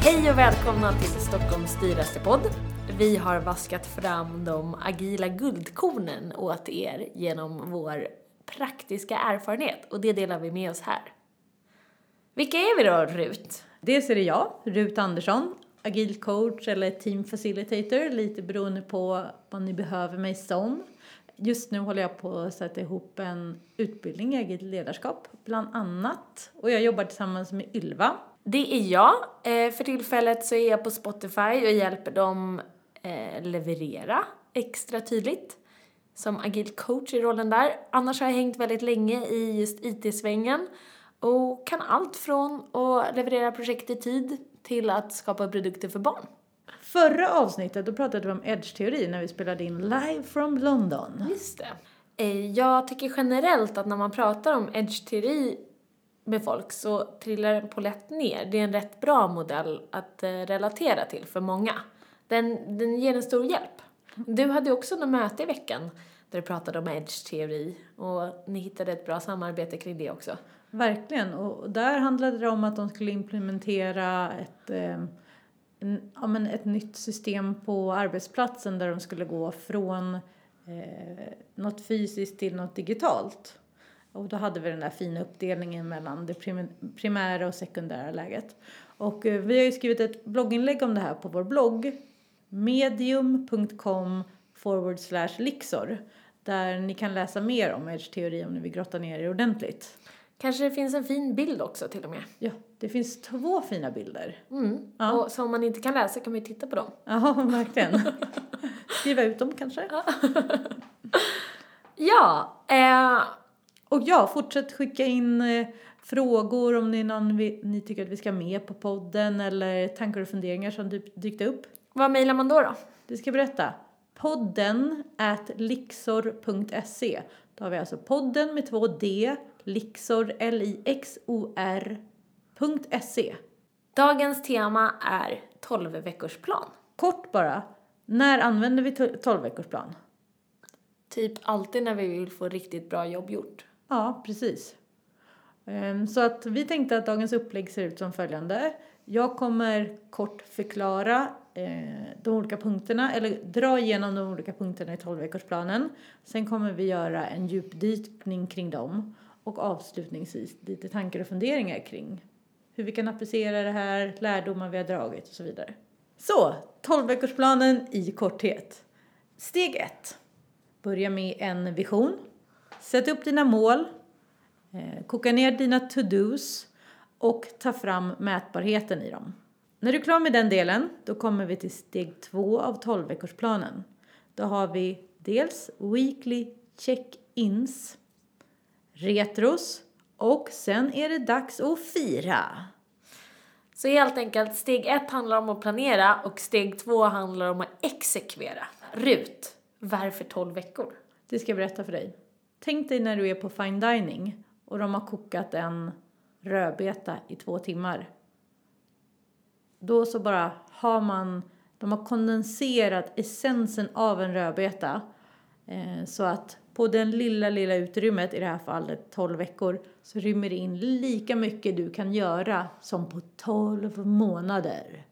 Hej och välkomna till Stockholms dyraste podd. Vi har vaskat fram de agila guldkornen åt er genom vår praktiska erfarenhet och det delar vi med oss här. Vilka är vi då, Rut? Dels är det jag, Rut Andersson, agil coach eller team facilitator, lite beroende på vad ni behöver mig som. Just nu håller jag på att sätta ihop en utbildning i agilt ledarskap, bland annat. Och jag jobbar tillsammans med Ylva. Det är jag. Eh, för tillfället så är jag på Spotify och hjälper dem eh, leverera extra tydligt som agil coach i rollen där. Annars har jag hängt väldigt länge i just IT-svängen och kan allt från att leverera projekt i tid till att skapa produkter för barn. Förra avsnittet då pratade vi om edge-teori när vi spelade in live from London. Just det. Eh, Jag tycker generellt att när man pratar om edge-teori med folk så trillar den på lätt ner. Det är en rätt bra modell att eh, relatera till för många. Den, den ger en stor hjälp. Du hade också något möte i veckan där du pratade om edge-teori och ni hittade ett bra samarbete kring det också. Verkligen, och där handlade det om att de skulle implementera ett, eh, en, ja, men ett nytt system på arbetsplatsen där de skulle gå från eh, något fysiskt till något digitalt. Och då hade vi den där fina uppdelningen mellan det primära och sekundära läget. Och eh, vi har ju skrivit ett blogginlägg om det här på vår blogg medium.com forward slash lixor där ni kan läsa mer om edge-teori om ni vill grotta ner er ordentligt. Kanske det finns en fin bild också till och med. Ja, det finns två fina bilder. Mm. Ja. Och så om man inte kan läsa kan man ju titta på dem. Ja, verkligen. Skriva ut dem kanske. Ja, eh, Och ja, fortsätt skicka in eh, frågor om det är någon vi, ni tycker att vi ska med på podden eller tankar och funderingar som dyk, dykt upp. vad mejlar man då då? Det ska jag berätta. Podden at lixor.se. Då har vi alltså podden med två D, lixor, .se. Dagens tema är 12 veckors plan. Kort bara, när använder vi 12 veckors plan? Typ alltid när vi vill få riktigt bra jobb gjort. Ja, precis. Ehm, Så att vi tänkte att dagens upplägg ser ut som följande. Jag kommer kort förklara eh, de olika punkterna, eller dra igenom de olika punkterna i 12-veckorsplanen. Sen kommer vi göra en djupdykning kring dem och avslutningsvis lite tankar och funderingar kring hur vi kan applicera det här, lärdomar vi har dragit och så vidare. Så, 12-veckorsplanen i korthet. Steg 1. Börja med en vision. Sätt upp dina mål. Eh, koka ner dina to-dos och ta fram mätbarheten i dem. När du är klar med den delen, då kommer vi till steg 2 av 12-veckorsplanen. Då har vi dels weekly check-ins, retros och sen är det dags att fira. Så helt enkelt, steg ett handlar om att planera och steg två handlar om att exekvera. Rut, varför 12 veckor? Det ska jag berätta för dig. Tänk dig när du är på fine dining och de har kokat en rödbeta i två timmar. Då så bara har man, de har kondenserat essensen av en rödbeta eh, så att på den lilla, lilla utrymmet, i det här fallet 12 veckor, så rymmer det in lika mycket du kan göra som på 12 månader.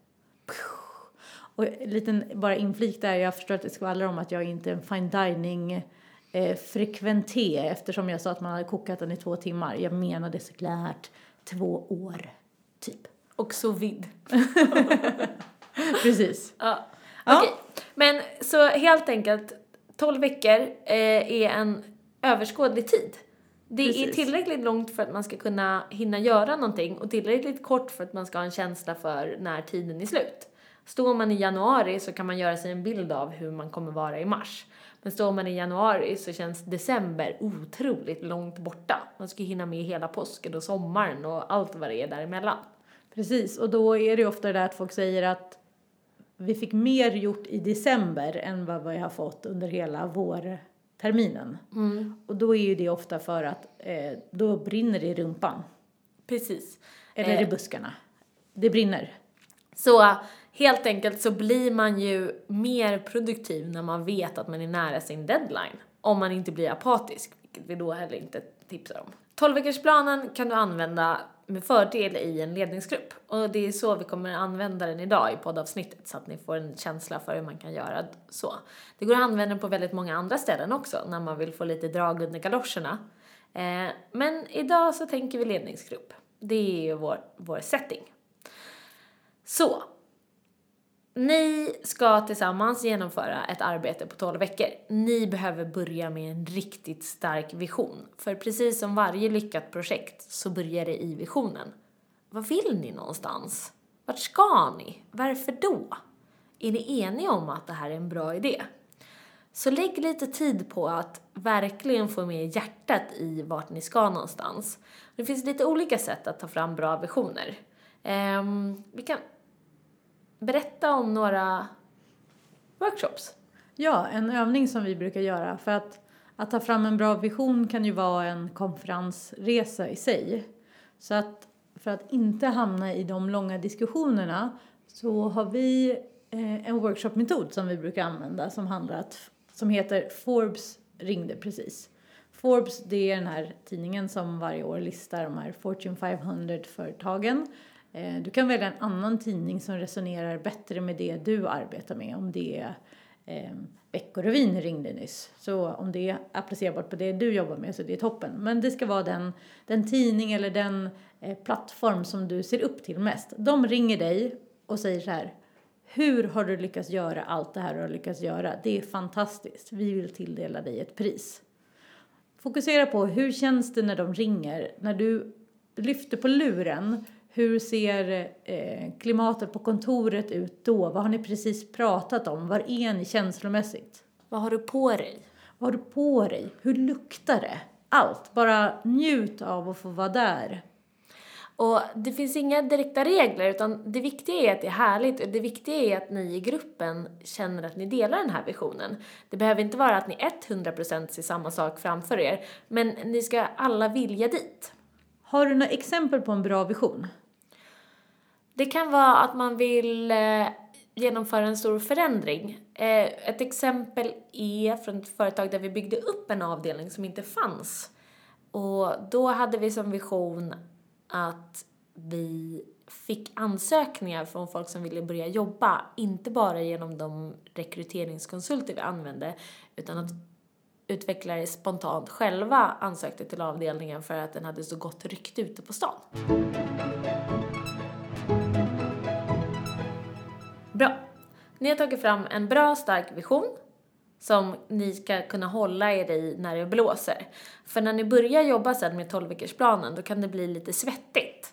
Och en liten bara inflik där, jag förstår att det skvallrar om att jag inte är en fine dining eh, frekventé eftersom jag sa att man hade kokat den i två timmar. Jag menade såklart två år, typ. Och så vid. Precis. Ja. Ja. Okej, men så helt enkelt 12 veckor eh, är en överskådlig tid. Det är Precis. tillräckligt långt för att man ska kunna hinna göra någonting och tillräckligt kort för att man ska ha en känsla för när tiden är slut. Står man i januari så kan man göra sig en bild av hur man kommer vara i mars. Men står man i januari så känns december otroligt långt borta. Man ska hinna med hela påsken och sommaren och allt vad det är däremellan. Precis, och då är det ju ofta det där att folk säger att vi fick mer gjort i december än vad vi har fått under hela vårterminen. Och då är ju det ofta för att eh, då brinner det i rumpan. Precis. Eller i Eh, buskarna. Det brinner. Så Helt enkelt så blir man ju mer produktiv när man vet att man är nära sin deadline. Om man inte blir apatisk, vilket vi då heller inte tipsar om. 12-veckorsplanen kan du använda med fördel i en ledningsgrupp. Och det är så vi kommer använda den idag i poddavsnittet så att ni får en känsla för hur man kan göra så. Det går att använda den på väldigt många andra ställen också när man vill få lite drag under galoscherna. Eh, men idag så tänker vi ledningsgrupp. Det är ju vår, vår setting. Så, ni ska tillsammans genomföra ett arbete på 12 veckor. Ni behöver börja med en riktigt stark vision. För precis som varje lyckat projekt så börjar det i visionen. Vad vill ni någonstans? Vart ska ni? Varför då? Är ni eniga om att det här är en bra idé? Så lägg lite tid på att verkligen få med hjärtat i vart ni ska någonstans. Det finns lite olika sätt att ta fram bra visioner. Um, vi kan berätta om några workshops. Ja, en övning som vi brukar göra för att, att ta fram en bra vision kan ju vara en konferensresa i sig. Så att för att inte hamna i de långa diskussionerna så har vi eh, en workshopmetod som vi brukar använda som, handlar att, som heter Forbes ringde precis. Forbes det är den här tidningen som varje år listar de här Fortune 500-företagen Eh, du kan välja en annan tidning som resonerar bättre med det du arbetar med. Om det är eh, Veckorevyn ringde nyss. Så om det är applicerbart på det du jobbar med så det är toppen. Men det ska vara den, den tidning eller den eh, plattform som du ser upp till mest. De ringer dig och säger så här. Hur har du lyckats göra allt det här du har lyckats göra? Det är fantastiskt. Vi vill tilldela dig ett pris. Fokusera på hur känns det när de ringer? När du lyfter på luren hur ser eh, klimatet på kontoret ut då? Vad har ni precis pratat om? Var är ni känslomässigt? Vad har du på dig? Vad har du på dig? Hur luktar det? Allt. Bara njut av att få vara där. Och det finns inga direkta regler utan det viktiga är att det är härligt och det viktiga är att ni i gruppen känner att ni delar den här visionen. Det behöver inte vara att ni 100% ser samma sak framför er men ni ska alla vilja dit. Har du några exempel på en bra vision? Det kan vara att man vill eh, genomföra en stor förändring. Eh, ett exempel är från ett företag där vi byggde upp en avdelning som inte fanns. Och då hade vi som vision att vi fick ansökningar från folk som ville börja jobba, inte bara genom de rekryteringskonsulter vi använde, utan att utvecklare spontant själva ansökte till avdelningen för att den hade så gott rykte ute på stan. Ni har tagit fram en bra, stark vision som ni ska kunna hålla er i när det blåser. För när ni börjar jobba sen med 12-veckorsplanen då kan det bli lite svettigt.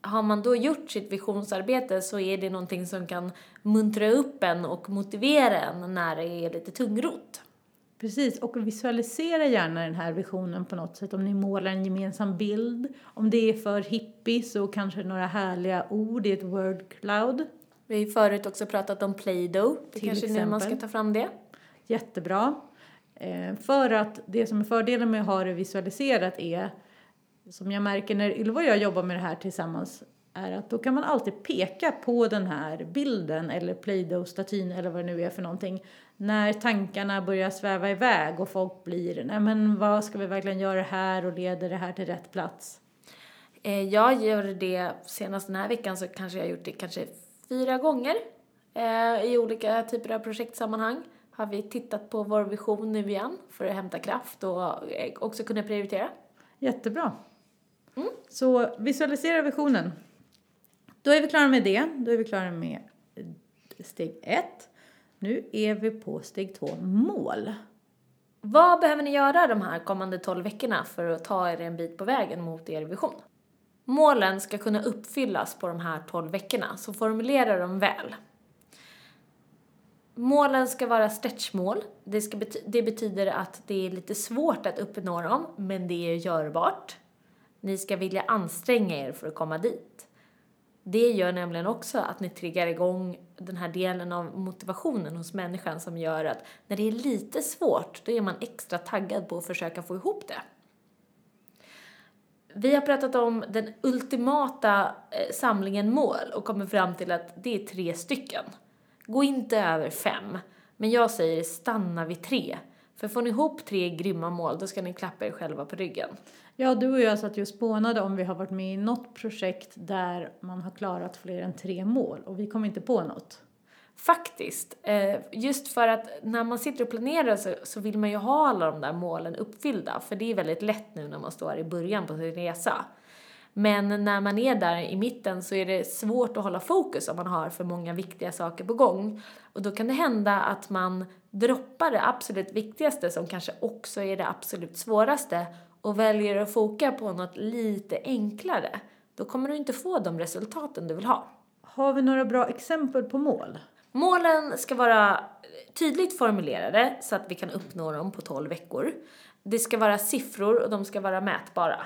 Har man då gjort sitt visionsarbete så är det någonting som kan muntra upp en och motivera en när det är lite tungrot. Precis, och visualisera gärna den här visionen på något sätt. Om ni målar en gemensam bild, om det är för hippie så kanske några härliga ord i ett word cloud. Vi har förut också pratat om Play-Doh. Det Till kanske är nu man ska ta fram det. Jättebra. Eh, för att det som är fördelen med att ha det visualiserat är, som jag märker när Ylva och jag jobbar med det här tillsammans, är att då kan man alltid peka på den här bilden eller Play-Doh-statyn eller vad det nu är för någonting när tankarna börjar sväva iväg och folk blir, nej men vad ska vi verkligen göra här och leder det här till rätt plats? Eh, jag gör det senast den här veckan så kanske jag gjort det kanske fyra gånger eh, i olika typer av projektsammanhang. Har vi tittat på vår vision nu igen för att hämta kraft och eh, också kunna prioritera. Jättebra. Mm. Så visualisera visionen. Då är vi klara med det. Då är vi klara med steg ett. Nu är vi på steg två, mål. Vad behöver ni göra de här kommande 12 veckorna för att ta er en bit på vägen mot er vision? Målen ska kunna uppfyllas på de här 12 veckorna, så formulera dem väl. Målen ska vara stretchmål. Det, ska bety det betyder att det är lite svårt att uppnå dem, men det är görbart. Ni ska vilja anstränga er för att komma dit. Det gör nämligen också att ni triggar igång den här delen av motivationen hos människan som gör att när det är lite svårt, då är man extra taggad på att försöka få ihop det vi har pratat om den ultimata eh, samlingen mål och kommit fram till att det är tre stycken. Gå inte över fem. Men jag säger stanna vid tre. För får ni ihop tre grymma mål, då ska ni klappa er själva på ryggen. Ja, du och jag satt ju och spånade om vi har varit med i något projekt där man har klarat fler än tre mål och vi kom inte på något. Faktiskt. Eh, just för att när man sitter och planerar så, så vill man ju ha alla de där målen uppfyllda. För det är väldigt lätt nu när man står i början på sin resa. Men när man är där i mitten så är det svårt att hålla fokus om man har för många viktiga saker på gång. Och då kan det hända att man droppar det absolut viktigaste som kanske också är det absolut svåraste och väljer att foka på något lite enklare. Då kommer du inte få de resultaten du vill ha. Har vi några bra exempel på mål? Målen ska vara tydligt formulerade så att vi kan uppnå dem på 12 veckor. Det ska vara siffror och de ska vara mätbara.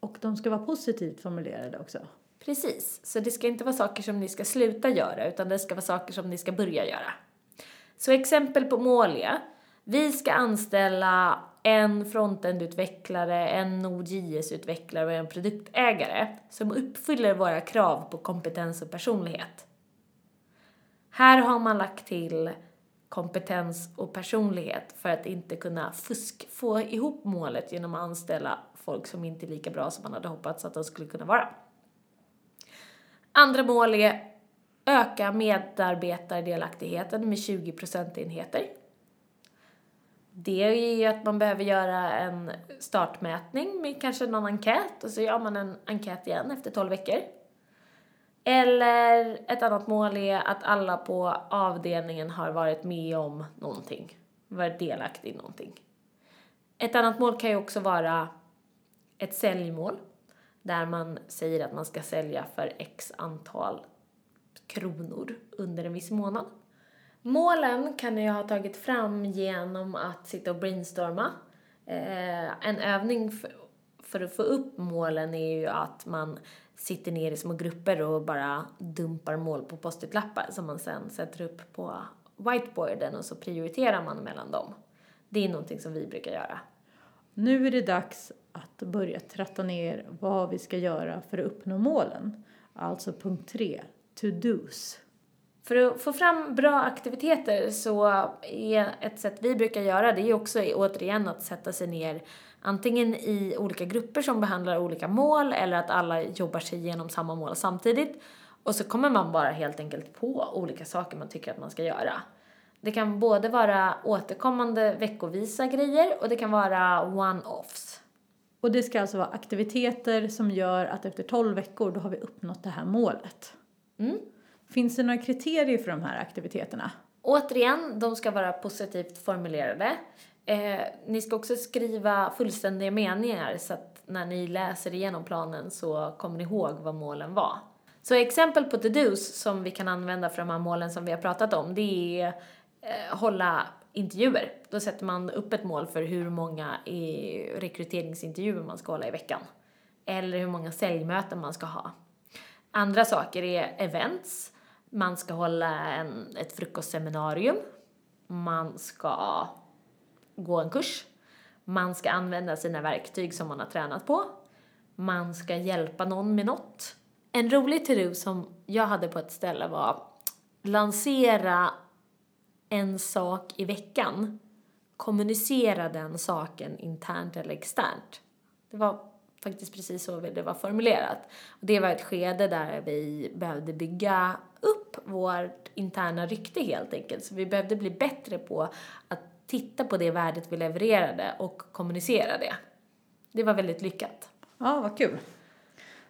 Och de ska vara positivt formulerade också. Precis, så det ska inte vara saker som ni ska sluta göra utan det ska vara saker som ni ska börja göra. Så exempel på mål är, vi ska anställa en frontendutvecklare, en Node.js-utvecklare och en produktägare som uppfyller våra krav på kompetens och personlighet. Här har man lagt till kompetens och personlighet för att inte kunna fusk, få ihop målet genom att anställa folk som inte är lika bra som man hade hoppats att de skulle kunna vara. Andra mål är öka medarbetardelaktigheten med 20 procentenheter. Det är ju att man behöver göra en startmätning med kanske någon enkät och så gör man en enkät igen efter 12 veckor. Eller ett annat mål är att alla på avdelningen har varit med om någonting, varit delaktig i någonting. Ett annat mål kan ju också vara ett säljmål där man säger att man ska sälja för x antal kronor under en viss månad. Målen kan jag ha tagit fram genom att sitta och brainstorma. Eh, en övning för, för att få upp målen är ju att man sitter ner i små grupper och bara dumpar mål på post-it-lappar som man sen sätter upp på whiteboarden och så prioriterar man mellan dem. Det är någonting som vi brukar göra. Nu är det dags att börja tratta ner vad vi ska göra för att uppnå målen. Alltså punkt tre, to-dos. För att få fram bra aktiviteter så är ett sätt vi brukar göra det är också återigen att sätta sig ner antingen i olika grupper som behandlar olika mål eller att alla jobbar sig igenom samma mål samtidigt. Och så kommer man bara helt enkelt på olika saker man tycker att man ska göra. Det kan både vara återkommande veckovisa grejer och det kan vara one-offs. Och det ska alltså vara aktiviteter som gör att efter 12 veckor då har vi uppnått det här målet. Mm. Finns det några kriterier för de här aktiviteterna? Återigen, de ska vara positivt formulerade. Eh, ni ska också skriva fullständiga meningar så att när ni läser igenom planen så kommer ni ihåg vad målen var. Så exempel på to-dos som vi kan använda för de här målen som vi har pratat om, det är eh, hålla intervjuer. Då sätter man upp ett mål för hur många rekryteringsintervjuer man ska hålla i veckan. Eller hur många säljmöten man ska ha. Andra saker är events. Man ska hålla en, ett frukostseminarium. Man ska gå en kurs. Man ska använda sina verktyg som man har tränat på. Man ska hjälpa någon med något. En rolig to som jag hade på ett ställe var lansera en sak i veckan. Kommunicera den saken internt eller externt. Det var faktiskt precis så det var formulerat. Det var ett skede där vi behövde bygga upp vårt interna rykte helt enkelt. Så vi behövde bli bättre på att titta på det värdet vi levererade och kommunicera det. Det var väldigt lyckat. Ja, vad kul.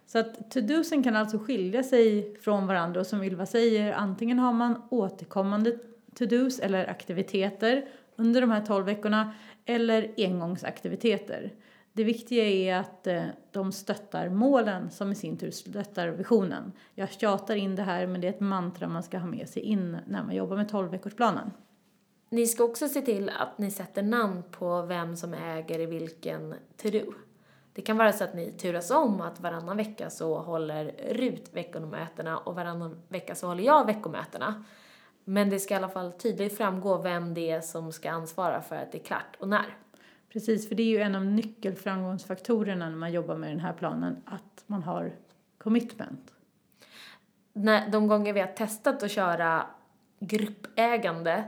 Så att to-dosen kan alltså skilja sig från varandra och som Ylva säger, antingen har man återkommande to-dos eller aktiviteter under de här 12 veckorna eller engångsaktiviteter. Det viktiga är att eh, de stöttar målen som i sin tur stöttar visionen. Jag tjatar in det här men det är ett mantra man ska ha med sig in när man jobbar med 12-veckorsplanen. Ni ska också se till att ni sätter namn på vem som äger vilken to-do. Det kan vara så att ni turas om att varannan vecka så håller Rut veckomötena och varannan vecka så håller jag veckomötena. Men det ska i alla fall tydligt framgå vem det är som ska ansvara för att det är klart och när. Precis, för det är ju en av nyckelframgångsfaktorerna när man jobbar med den här planen, att man har commitment. När, de gånger vi har testat att köra gruppägande,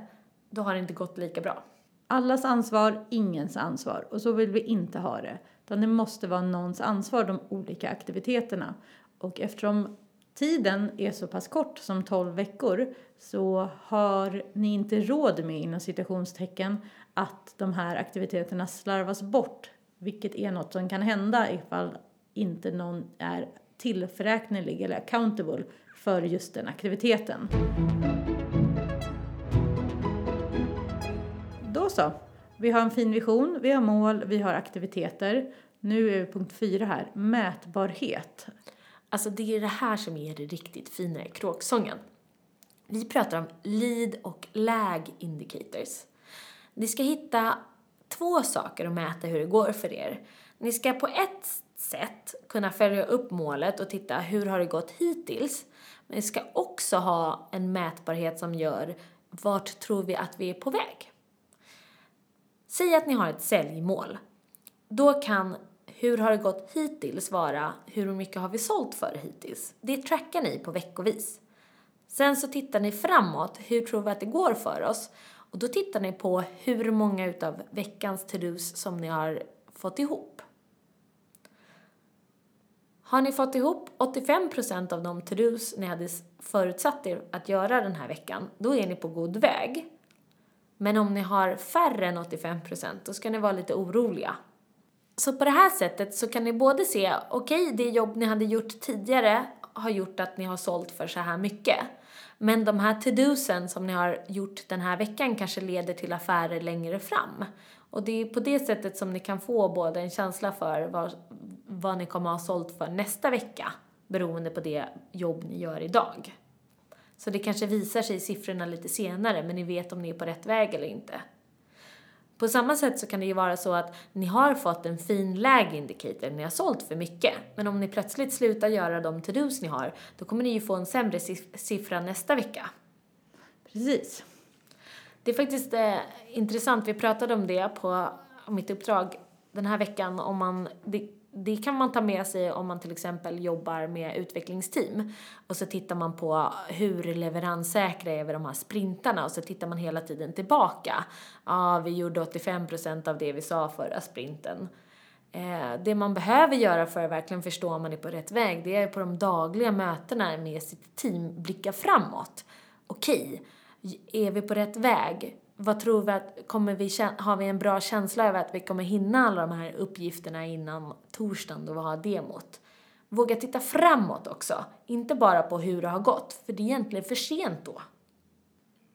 då har det inte gått lika bra. Allas ansvar, ingens ansvar. Och så vill vi inte ha det. Utan det måste vara någons ansvar, de olika aktiviteterna. Och eftersom tiden är så pass kort som 12 veckor så har ni inte råd med inom citationstecken att de här aktiviteterna slarvas bort. Vilket är något som kan hända ifall inte någon är tillförräknelig eller accountable för just den aktiviteten. Då så. Vi har en fin vision, vi har mål, vi har aktiviteter. Nu är vi punkt fyra här, mätbarhet. Alltså det är det här som är det riktigt fina i kråksången. Vi pratar om lead och lag indicators. Ni ska hitta två saker att mäta hur det går för er. Ni ska på ett sätt kunna följa upp målet och titta hur har det gått hittills. Men ni ska också ha en mätbarhet som gör vart tror vi att vi är på väg. Säg att ni har ett säljmål. Då kan hur har det gått hittills vara hur mycket har vi sålt för hittills. Det trackar ni på veckovis. Sen så tittar ni framåt, hur tror vi att det går för oss? Och då tittar ni på hur många utav veckans to-dos som ni har fått ihop. Har ni fått ihop 85% av de to-dos ni hade förutsatt er att göra den här veckan, då är ni på god väg. Men om ni har färre än 85% då ska ni vara lite oroliga. Så på det här sättet så kan ni både se, okej, okay, det jobb ni hade gjort tidigare har gjort att ni har sålt för så här mycket. Men de här to-dosen som ni har gjort den här veckan kanske leder till affärer längre fram. Och det är på det sättet som ni kan få både en känsla för vad, vad ni kommer att ha sålt för nästa vecka beroende på det jobb ni gör idag. Så det kanske visar sig i siffrorna lite senare men ni vet om ni är på rätt väg eller inte. På samma sätt så kan det ju vara så att ni har fått en fin lag indicator, ni har sålt för mycket. Men om ni plötsligt slutar göra de to-dos ni har, då kommer ni ju få en sämre siffra nästa vecka. Precis. Det är faktiskt eh, intressant, vi pratade om det på mitt uppdrag den här veckan, om man, det, det kan man ta med sig om man till exempel jobbar med utvecklingsteam. Och så tittar man på hur leveranssäkra är vi de här sprintarna och så tittar man hela tiden tillbaka. Ja, vi gjorde 85% av det vi sa förra sprinten. Eh, det man behöver göra för att verkligen förstå om man är på rätt väg, det är på de dagliga mötena med sitt team blicka framåt. Okej, är vi på rätt väg? Vad tror vi att, kommer vi, har vi en bra känsla över att vi kommer hinna alla de här uppgifterna innan torsdagen då vi har demot? Våga titta framåt också, inte bara på hur det har gått, för det är egentligen för sent då.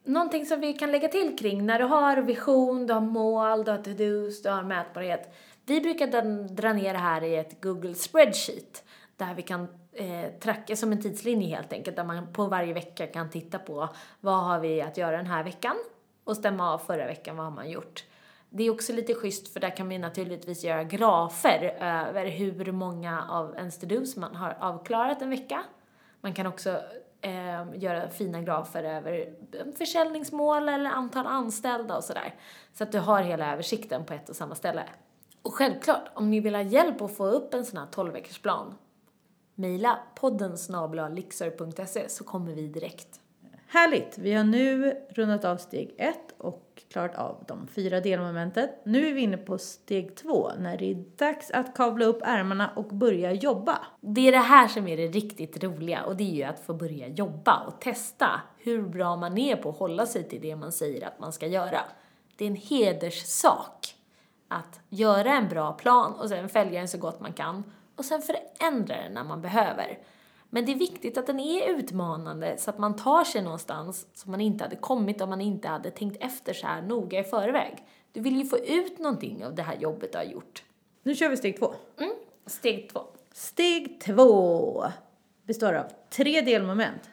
Någonting som vi kan lägga till kring när du har vision, du har mål, du har to-dos, du har mätbarhet. Vi brukar dra ner det här i ett Google spreadsheet där vi kan eh, tracka som en tidslinje helt enkelt, där man på varje vecka kan titta på vad har vi att göra den här veckan och stämma av förra veckan, vad har man gjort? Det är också lite schysst för där kan vi naturligtvis göra grafer över hur många av ens to-dos man har avklarat en vecka. Man kan också eh, göra fina grafer över försäljningsmål eller antal anställda och sådär. Så att du har hela översikten på ett och samma ställe. Och självklart, om ni vill ha hjälp att få upp en sån här 12-veckorsplan, mejla podden snabla.lixer.se så kommer vi direkt. Härligt! Vi har nu rundat av steg ett och klarat av de fyra delmomenten. Nu är vi inne på steg två, när det är dags att kavla upp ärmarna och börja jobba. Det är det här som är det riktigt roliga och det är ju att få börja jobba och testa hur bra man är på att hålla sig till det man säger att man ska göra. Det är en hederssak att göra en bra plan och sen följa den så gott man kan och sen förändra den när man behöver. Men det är viktigt att den är utmanande så att man tar sig någonstans som man inte hade kommit om man inte hade tänkt efter så här noga i förväg. Du vill ju få ut någonting av det här jobbet du har gjort. Nu kör vi steg två. Mm, steg två. Steg två består av tre delmoment.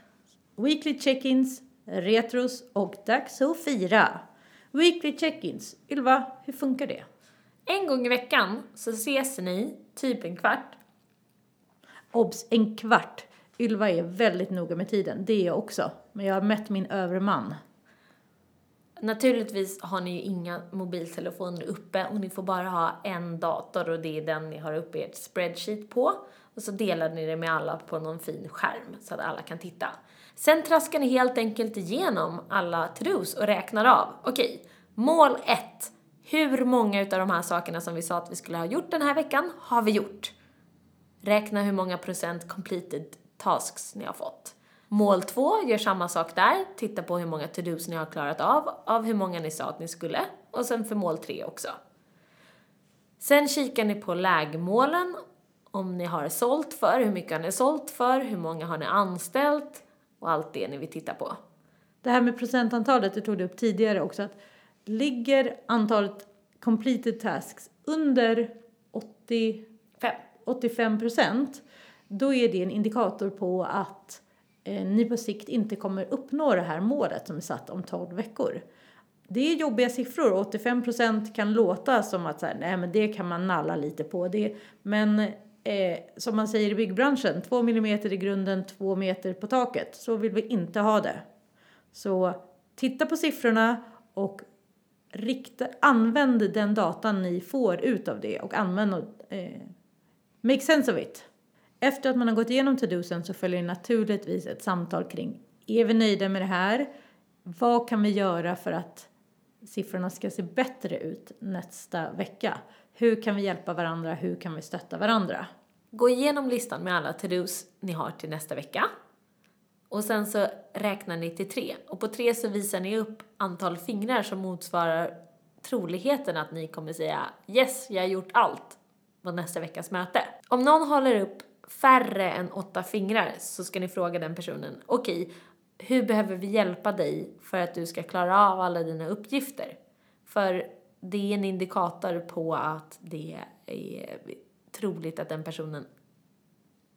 Weekly check-ins, retros och dags att fira. Weekly check-ins. Ylva, hur funkar det? En gång i veckan så ses ni, typ en kvart. Obs! En kvart. Ylva är väldigt noga med tiden. Det är jag också. Men jag har mätt min övre man. Naturligtvis har ni ju inga mobiltelefoner uppe och ni får bara ha en dator och det är den ni har uppe ert spreadsheet på. Och så delar ni det med alla på någon fin skärm så att alla kan titta. Sen traskar ni helt enkelt igenom alla to-dos och räknar av. Okej, mål 1. Hur många utav de här sakerna som vi sa att vi skulle ha gjort den här veckan har vi gjort? Räkna hur många procent completed tasks ni har fått. Mål 2, gör samma sak där. Titta på hur många to-dos ni har klarat av, av hur många ni sa att ni skulle. Och sen för mål 3 också. Sen kikar ni på lägmålen, om ni har sålt för, hur mycket har ni sålt för, hur många har ni anställt och allt det ni vill titta på. Det här med procentantalet, du tog det upp tidigare också, att ligger antalet completed tasks under 80, Fem. 85 procent, då är det en indikator på att eh, ni på sikt inte kommer uppnå det här målet som är satt om 12 veckor. Det är jobbiga siffror. 85 procent kan låta som att så här, nej, men det kan man nalla lite på. Det, men eh, som man säger i byggbranschen, två millimeter i grunden, två meter på taket. Så vill vi inte ha det. Så titta på siffrorna och rikta, använd den datan ni får ut av det och använd eh, make sense of it. Efter att man har gått igenom to-dosen så följer naturligtvis ett samtal kring är vi nöjda med det här? Vad kan vi göra för att siffrorna ska se bättre ut nästa vecka? Hur kan vi hjälpa varandra? Hur kan vi stötta varandra? Gå igenom listan med alla to-dos ni har till nästa vecka. Och sen så räknar ni till tre. Och på tre så visar ni upp antal fingrar som motsvarar troligheten att ni kommer säga yes, jag har gjort allt på nästa veckas möte. Om någon håller upp färre än åtta fingrar så ska ni fråga den personen, okej, okay, hur behöver vi hjälpa dig för att du ska klara av alla dina uppgifter? För det är en indikator på att det är troligt att den personen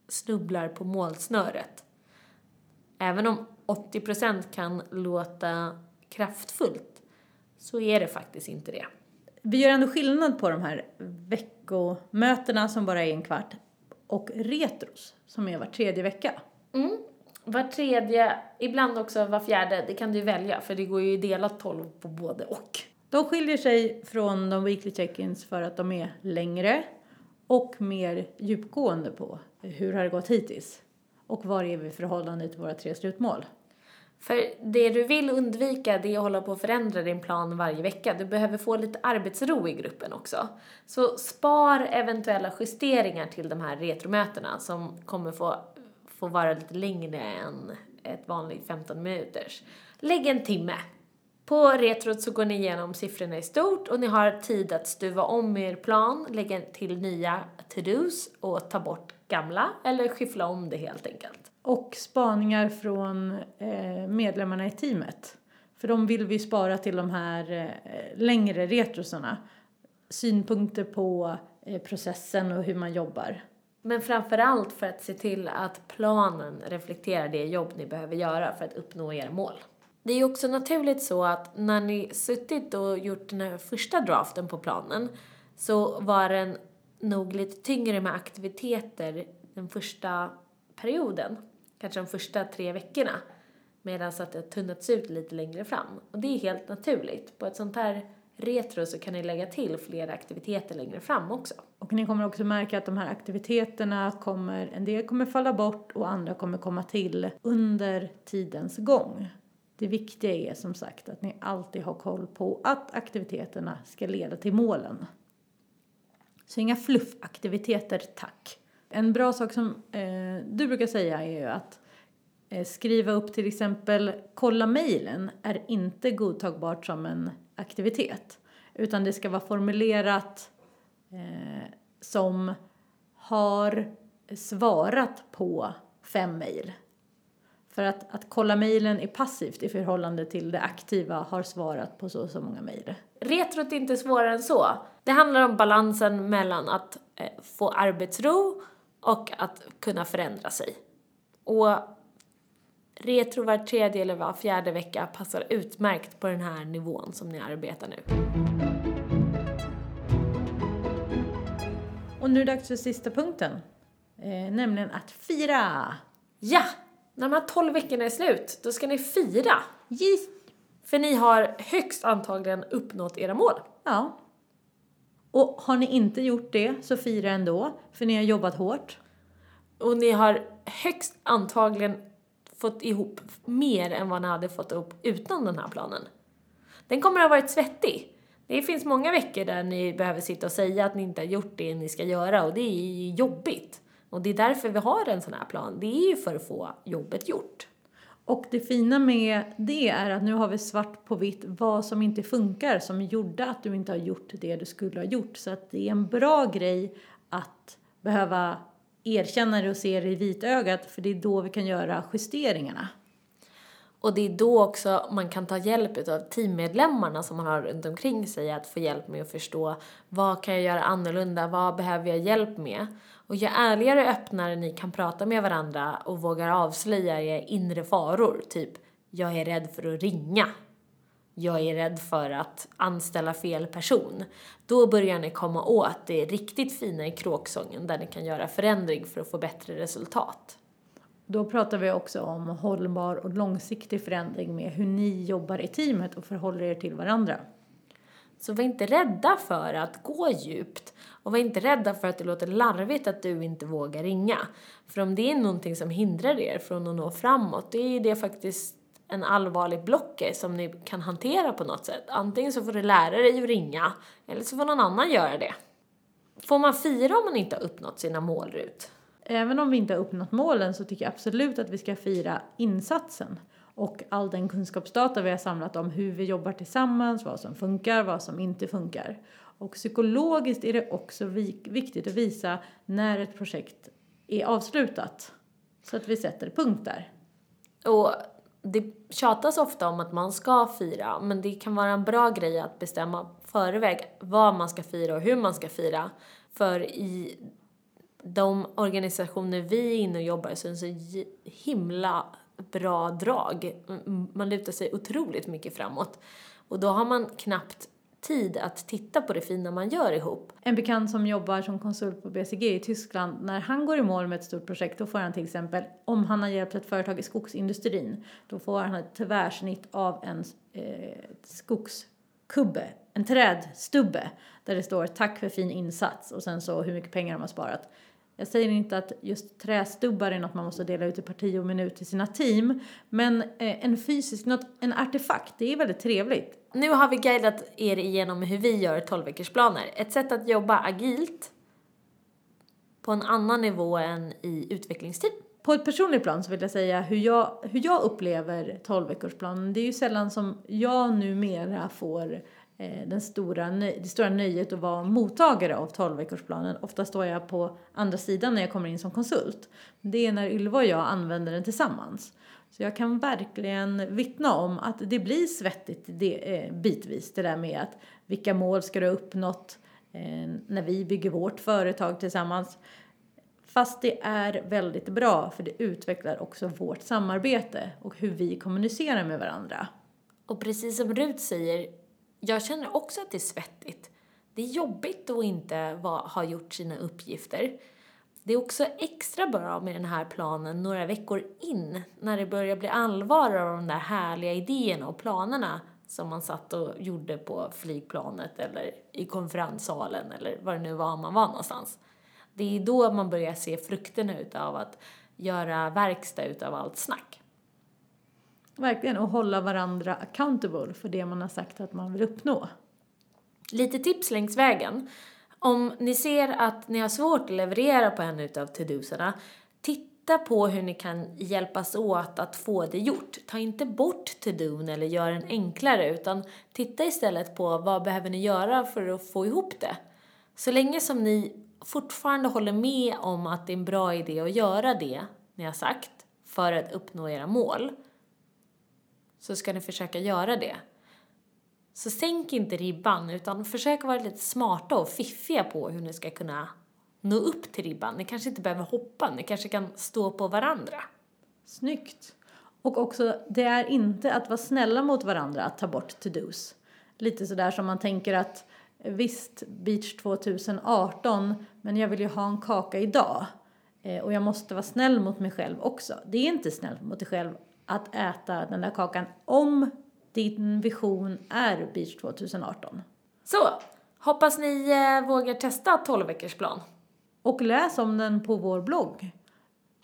snubblar på målsnöret. Även om 80% kan låta kraftfullt så är det faktiskt inte det. Vi gör ändå skillnad på de här veckomötena som bara är en kvart och retros som är var tredje vecka. Mm. Var tredje, ibland också var fjärde, det kan du välja för det går ju att dela 12 på både och. De skiljer sig från de weekly check-ins för att de är längre och mer djupgående på hur har det gått hittills och var är vi i förhållande till våra tre slutmål. För det du vill undvika det är att hålla på och förändra din plan varje vecka. Du behöver få lite arbetsro i gruppen också. Så spar eventuella justeringar till de här retromötena som kommer få, få vara lite längre än ett vanligt 15 minuters. Lägg en timme. På retrot så går ni igenom siffrorna i stort och ni har tid att stuva om er plan, lägga till nya to-dos och ta bort gamla eller skyffla om det helt enkelt och spaningar från eh, medlemmarna i teamet. För de vill vi spara till de här eh, längre retrosarna. Synpunkter på eh, processen och hur man jobbar. Men framför allt för att se till att planen reflekterar det jobb ni behöver göra för att uppnå era mål. Det är ju också naturligt så att när ni suttit och gjort den här första draften på planen så var den nog lite tyngre med aktiviteter den första perioden kanske de första tre veckorna. Medan att det har tunnats ut lite längre fram. Och det är helt naturligt. På ett sånt här retro så kan ni lägga till fler aktiviteter längre fram också. Och ni kommer också märka att de här aktiviteterna kommer, en del kommer falla bort och andra kommer komma till under tidens gång. Det viktiga är som sagt att ni alltid har koll på att aktiviteterna ska leda till målen. Så inga fluffaktiviteter, tack. En bra sak som eh, du brukar säga är ju att eh, skriva upp till exempel kolla mejlen är inte godtagbart som en aktivitet. Utan det ska vara formulerat eh, som har svarat på fem mejl. För att, att kolla mejlen är passivt i förhållande till det aktiva har svarat på så och så många mejl. Retrot är inte svårare än så. Det handlar om balansen mellan att eh, få arbetsro och att kunna förändra sig. Och retro var tredje eller var fjärde vecka passar utmärkt på den här nivån som ni arbetar nu. Och nu är det dags för sista punkten, eh, nämligen att fira. Ja! När de här tolv veckorna är slut, då ska ni fira. Just. För ni har högst antagligen uppnått era mål. Ja. Och har ni inte gjort det så fira ändå, för ni har jobbat hårt. Och ni har högst antagligen fått ihop mer än vad ni hade fått ihop utan den här planen. Den kommer att ha varit svettig. Det finns många veckor där ni behöver sitta och säga att ni inte har gjort det ni ska göra och det är ju jobbigt. Och det är därför vi har en sån här plan. Det är ju för att få jobbet gjort. Och det fina med det är att nu har vi svart på vitt vad som inte funkar som gjorde att du inte har gjort det du skulle ha gjort. Så att det är en bra grej att behöva erkänna det och se det i vitögat för det är då vi kan göra justeringarna. Och det är då också man kan ta hjälp av teammedlemmarna som man har runt omkring sig att få hjälp med att förstå vad kan jag göra annorlunda, vad behöver jag hjälp med? Och ju ärligare och öppnare ni kan prata med varandra och vågar avslöja era inre faror, typ jag är rädd för att ringa, jag är rädd för att anställa fel person. Då börjar ni komma åt det riktigt fina i kråksången där ni kan göra förändring för att få bättre resultat. Då pratar vi också om hållbar och långsiktig förändring med hur ni jobbar i teamet och förhåller er till varandra. Så var inte rädda för att gå djupt och var inte rädda för att det låter larvigt att du inte vågar ringa. För om det är någonting som hindrar er från att nå framåt, det är det faktiskt en allvarlig blocker som ni kan hantera på något sätt. Antingen så får du lära dig att ringa, eller så får någon annan göra det. Får man fira om man inte har uppnått sina mål, Rut? Även om vi inte har uppnått målen så tycker jag absolut att vi ska fira insatsen och all den kunskapsdata vi har samlat om hur vi jobbar tillsammans, vad som funkar, vad som inte funkar. Och psykologiskt är det också viktigt att visa när ett projekt är avslutat så att vi sätter punkt där. Och det tjatas ofta om att man ska fira, men det kan vara en bra grej att bestämma förväg vad man ska fira och hur man ska fira. För i de organisationer vi är inne och jobbar i så är det så himla bra drag. Man lutar sig otroligt mycket framåt. Och då har man knappt tid att titta på det fina man gör ihop. En bekant som jobbar som konsult på BCG i Tyskland, när han går i mål med ett stort projekt då får han till exempel, om han har hjälpt ett företag i skogsindustrin, då får han ett tvärsnitt av en eh, skogskubbe, en trädstubbe, där det står tack för fin insats och sen så hur mycket pengar de har sparat. Jag säger inte att just trästubbar är något man måste dela ut i parti och minut till sina team, men eh, en fysisk, något, en artefakt, det är väldigt trevligt. Nu har vi guidat er igenom hur vi gör 12 planer. Ett sätt att jobba agilt på en annan nivå än i utvecklingsteam. På ett personligt plan så vill jag säga hur jag, hur jag upplever 12 planen. Det är ju sällan som jag numera får Eh, den stora, det stora nöjet att vara mottagare av 12-veckorsplanen. Ofta står jag på andra sidan när jag kommer in som konsult. Det är när Ylva och jag använder den tillsammans. Så jag kan verkligen vittna om att det blir svettigt det, eh, bitvis det där med att vilka mål ska du ha uppnått eh, när vi bygger vårt företag tillsammans. Fast det är väldigt bra för det utvecklar också vårt samarbete och hur vi kommunicerar med varandra. Och precis som Rut säger jag känner också att det är svettigt. Det är jobbigt att inte va, ha gjort sina uppgifter. Det är också extra bra med den här planen några veckor in, när det börjar bli allvar av de där härliga idéerna och planerna som man satt och gjorde på flygplanet eller i konferenssalen eller vad det nu var man var någonstans. Det är då man börjar se frukterna utav att göra verkstad utav allt snack. Verkligen, och hålla varandra accountable för det man har sagt att man vill uppnå. Lite tips längs vägen. Om ni ser att ni har svårt att leverera på en utav to-dosarna, titta på hur ni kan hjälpas åt att få det gjort. Ta inte bort to-don eller gör den enklare, utan titta istället på vad behöver ni göra för att få ihop det. Så länge som ni fortfarande håller med om att det är en bra idé att göra det ni har sagt för att uppnå era mål, så ska ni försöka göra det. Så sänk inte ribban, utan försök vara lite smarta och fiffiga på hur ni ska kunna nå upp till ribban. Ni kanske inte behöver hoppa, ni kanske kan stå på varandra. Snyggt! Och också, det är inte att vara snälla mot varandra att ta bort to-dos. Lite sådär som man tänker att visst, beach 2018, men jag vill ju ha en kaka idag. Eh, och jag måste vara snäll mot mig själv också. Det är inte snällt mot dig själv att äta den där kakan om din vision är Beach 2018. Så, hoppas ni eh, vågar testa 12 veckors plan. Och läs om den på vår blogg.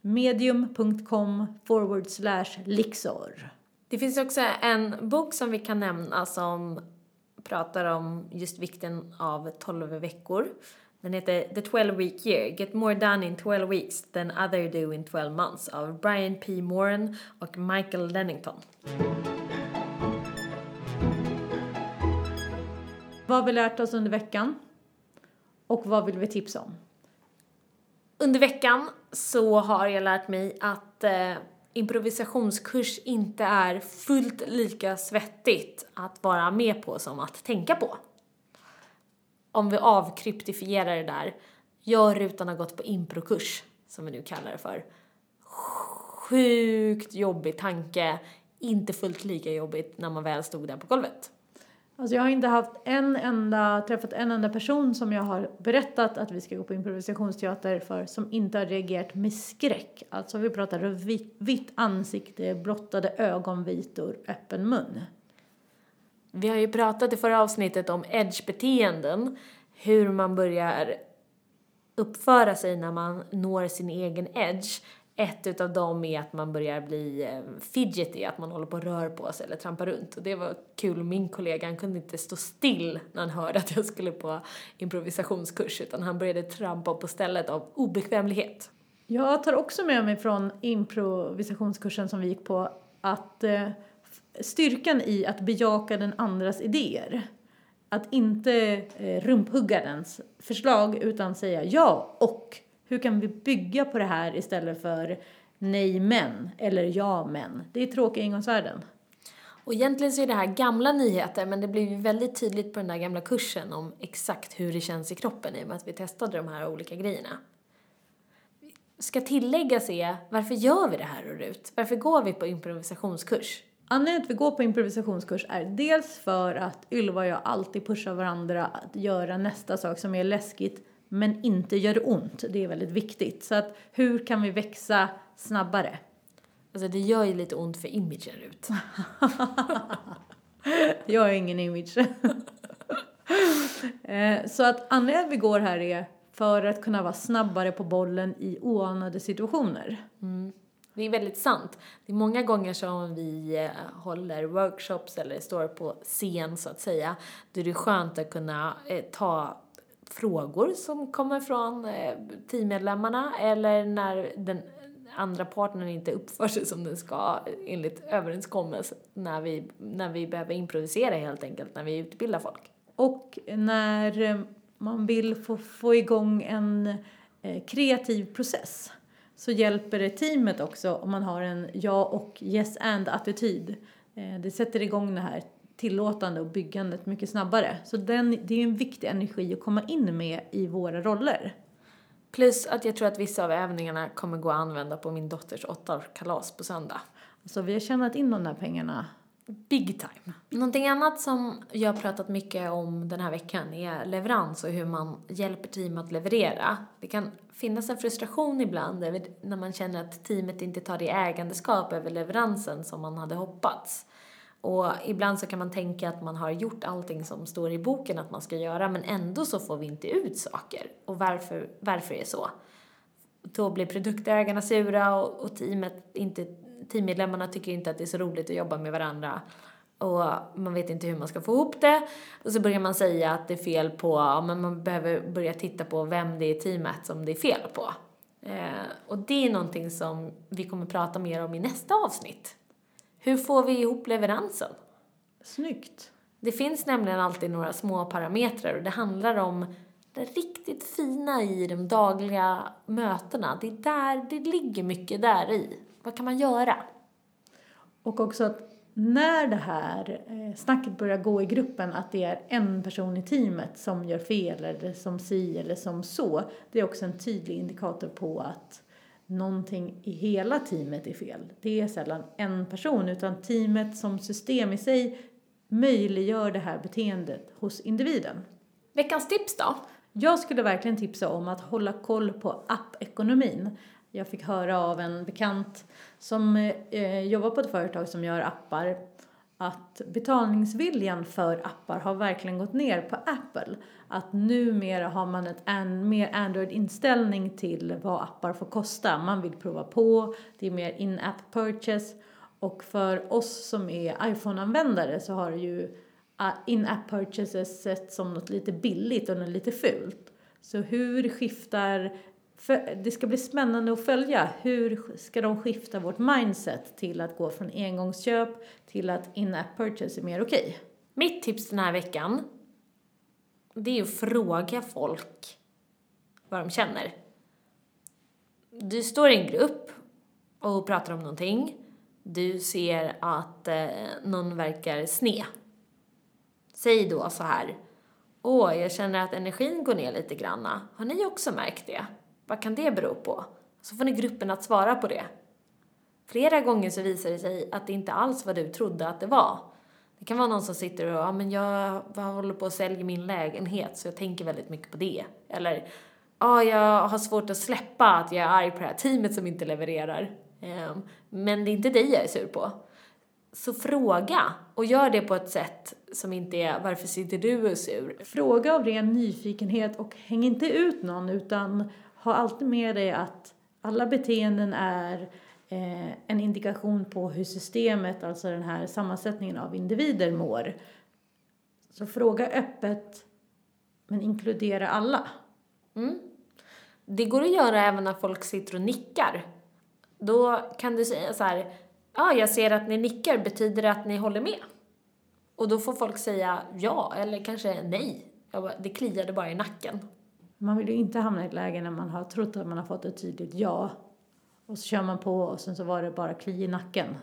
medium.com forward slash lixor. Det finns också en bok som vi kan nämna som pratar om just vikten av 12 veckor. Den heter The 12 Week Year, Get More Done in 12 Weeks Than Other Do in 12 Months av Brian P. Moran och Michael Lennington. Vad har vi lärt oss under veckan? Och vad vill vi tipsa om? Under veckan så har jag lärt mig att eh, improvisationskurs inte är fullt lika svettigt att vara med på som att tänka på. Om vi avkryptifierar det där, jag rutan har gått på improkurs, som vi nu kallar det för. Sjukt jobbig tanke, inte fullt lika jobbigt när man väl stod där på golvet. Alltså jag har inte haft en enda, träffat en enda person som jag har berättat att vi ska gå på improvisationsteater för som inte har reagerat med skräck. Alltså vi pratar vitt, vitt ansikte, blottade ögonvitor, öppen mun. Vi har ju pratat i förra avsnittet om edge-beteenden, hur man börjar uppföra sig när man når sin egen edge. Ett utav dem är att man börjar bli eh, fidgety, att man håller på och rör på sig eller trampar runt. Och det var kul, min kollega han kunde inte stå still när han hörde att jag skulle på improvisationskurs utan han började trampa på stället av obekvämlighet. Jag tar också med mig från improvisationskursen som vi gick på att eh, styrkan i att bejaka den andras idéer. Att inte eh, rumphugga dens förslag utan säga ja och hur kan vi bygga på det här istället för nej men eller ja men. Det är tråkiga ingångsvärden. Och egentligen så är det här gamla nyheter men det blev ju väldigt tydligt på den där gamla kursen om exakt hur det känns i kroppen i och med att vi testade de här olika grejerna. Ska tilläggas är, varför gör vi det här Rut? Varför går vi på improvisationskurs? Anledningen till att vi går på improvisationskurs är dels för att Ylva och jag alltid pushar varandra att göra nästa sak som är läskigt men inte gör ont. Det är väldigt viktigt. Så att hur kan vi växa snabbare? Alltså det gör ju lite ont för imagen ut. jag har ingen image. Eh, så att anledningen att vi går här är för att kunna vara snabbare på bollen i oanade situationer. Mm. Det är väldigt sant. Det är många gånger som vi eh, håller workshops eller står på scen så att säga, då är det skönt att kunna eh, ta frågor som kommer från eh, teammedlemmarna eller när den andra partnern inte uppför sig som den ska enligt överenskommelse när vi, när vi behöver improvisera helt enkelt, när vi utbildar folk. Och när man vill få, få igång en kreativ process så hjälper det teamet också om man har en ja och yes and-attityd. Eh, det sätter igång det här tillåtande och byggandet mycket snabbare. Så den, det är en viktig energi att komma in med i våra roller. Plus att jag tror att vissa av övningarna kommer gå att använda på min dotters åttaårskalas på söndag. Så vi har tjänat in de där pengarna Big time. Någonting annat som jag har pratat mycket om den här veckan är leverans och hur man hjälper team att leverera. Det kan finnas en frustration ibland när man känner att teamet inte tar det ägandeskap över leveransen som man hade hoppats. Och ibland så kan man tänka att man har gjort allting som står i boken att man ska göra men ändå så får vi inte ut saker. Och varför, varför är det så? Då blir produktägarna sura och, och teamet inte, teammedlemmarna tycker inte att det är så roligt att jobba med varandra. Och man vet inte hur man ska få ihop det. Och så börjar man säga att det är fel på, ja, men man behöver börja titta på vem det är i teamet som det är fel på. Eh, och det är någonting som vi kommer prata mer om i nästa avsnitt. Hur får vi ihop leveransen? Snyggt. Det finns nämligen alltid några små parametrar och det handlar om det riktigt fina i de dagliga mötena. Det är där, det ligger mycket där i. Vad kan man göra? Och också att när det här eh, snacket börjar gå i gruppen att det är en person i teamet som gör fel eller som si eller som så. Det är också en tydlig indikator på att någonting i hela teamet är fel. Det är sällan en person utan teamet som system i sig möjliggör det här beteendet hos individen. Veckans tips då? Jag skulle verkligen tipsa om att hålla koll på appekonomin. Jag fick höra av en bekant som eh, jobbar på ett företag som gör appar att betalningsviljan för appar har verkligen gått ner på Apple. Att numera har man ett an, mer Android-inställning till vad appar får kosta. Man vill prova på, det är mer in-app purchase. Och för oss som är iPhone-användare så har ju ah, in-app purchases sett som något lite billigt och något lite fult. Så hur skiftar det ska bli spännande att följa. Hur ska de skifta vårt mindset till att gå från engångsköp till att in-app purchase är mer okej? Okay? Mitt tips den här veckan, det är att fråga folk vad de känner. Du står i en grupp och pratar om någonting. Du ser att eh, någon verkar sned. Säg då så här. Åh, jag känner att energin går ner lite granna. Har ni också märkt det? Vad kan det bero på? Så får ni gruppen att svara på det. Flera gånger så visar det sig att det inte alls var du trodde att det var. Det kan vara någon som sitter och, ja men jag håller på att sälja min lägenhet så jag tänker väldigt mycket på det. Eller, ja jag har svårt att släppa att jag är arg på det här teamet som inte levererar. Ehm, men det är inte dig jag är sur på. Så fråga, och gör det på ett sätt som inte är varför sitter du och är sur? Fråga av ren nyfikenhet och häng inte ut någon utan ha alltid med dig att alla beteenden är eh, en indikation på hur systemet, alltså den här sammansättningen av individer mår. Så fråga öppet, men inkludera alla. Mm. Det går att göra även när folk sitter och nickar. Då kan du säga så här, ja, jag ser att ni nickar, betyder det att ni håller med? Och då får folk säga ja, eller kanske nej. Det kliade bara i nacken. Man vill ju inte hamna i ett läge när man har trott att man har fått ett tydligt ja och så kör man på och sen så var det bara kli i nacken.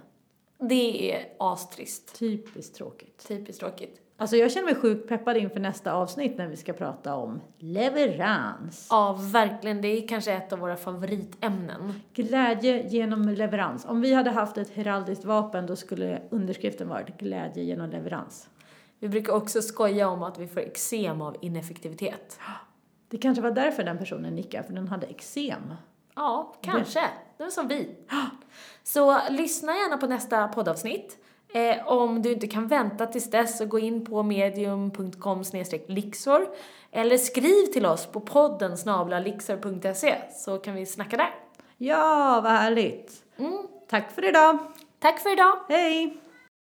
Det är astrist. Typiskt tråkigt. Typiskt tråkigt. Alltså jag känner mig sjukt peppad inför nästa avsnitt när vi ska prata om leverans. Ja, verkligen. Det är kanske ett av våra favoritämnen. Glädje genom leverans. Om vi hade haft ett heraldiskt vapen då skulle underskriften varit glädje genom leverans. Vi brukar också skoja om att vi får eksem av ineffektivitet. Det kanske var därför den personen nickade, för den hade eksem. Ja, kanske. Det var som vi. Så lyssna gärna på nästa poddavsnitt. Eh, om du inte kan vänta tills dess så gå in på medium.com lixor eller skriv till oss på podden snablalixor.se så kan vi snacka där. Ja, vad härligt. Mm. Tack för idag. Tack för idag. Hej.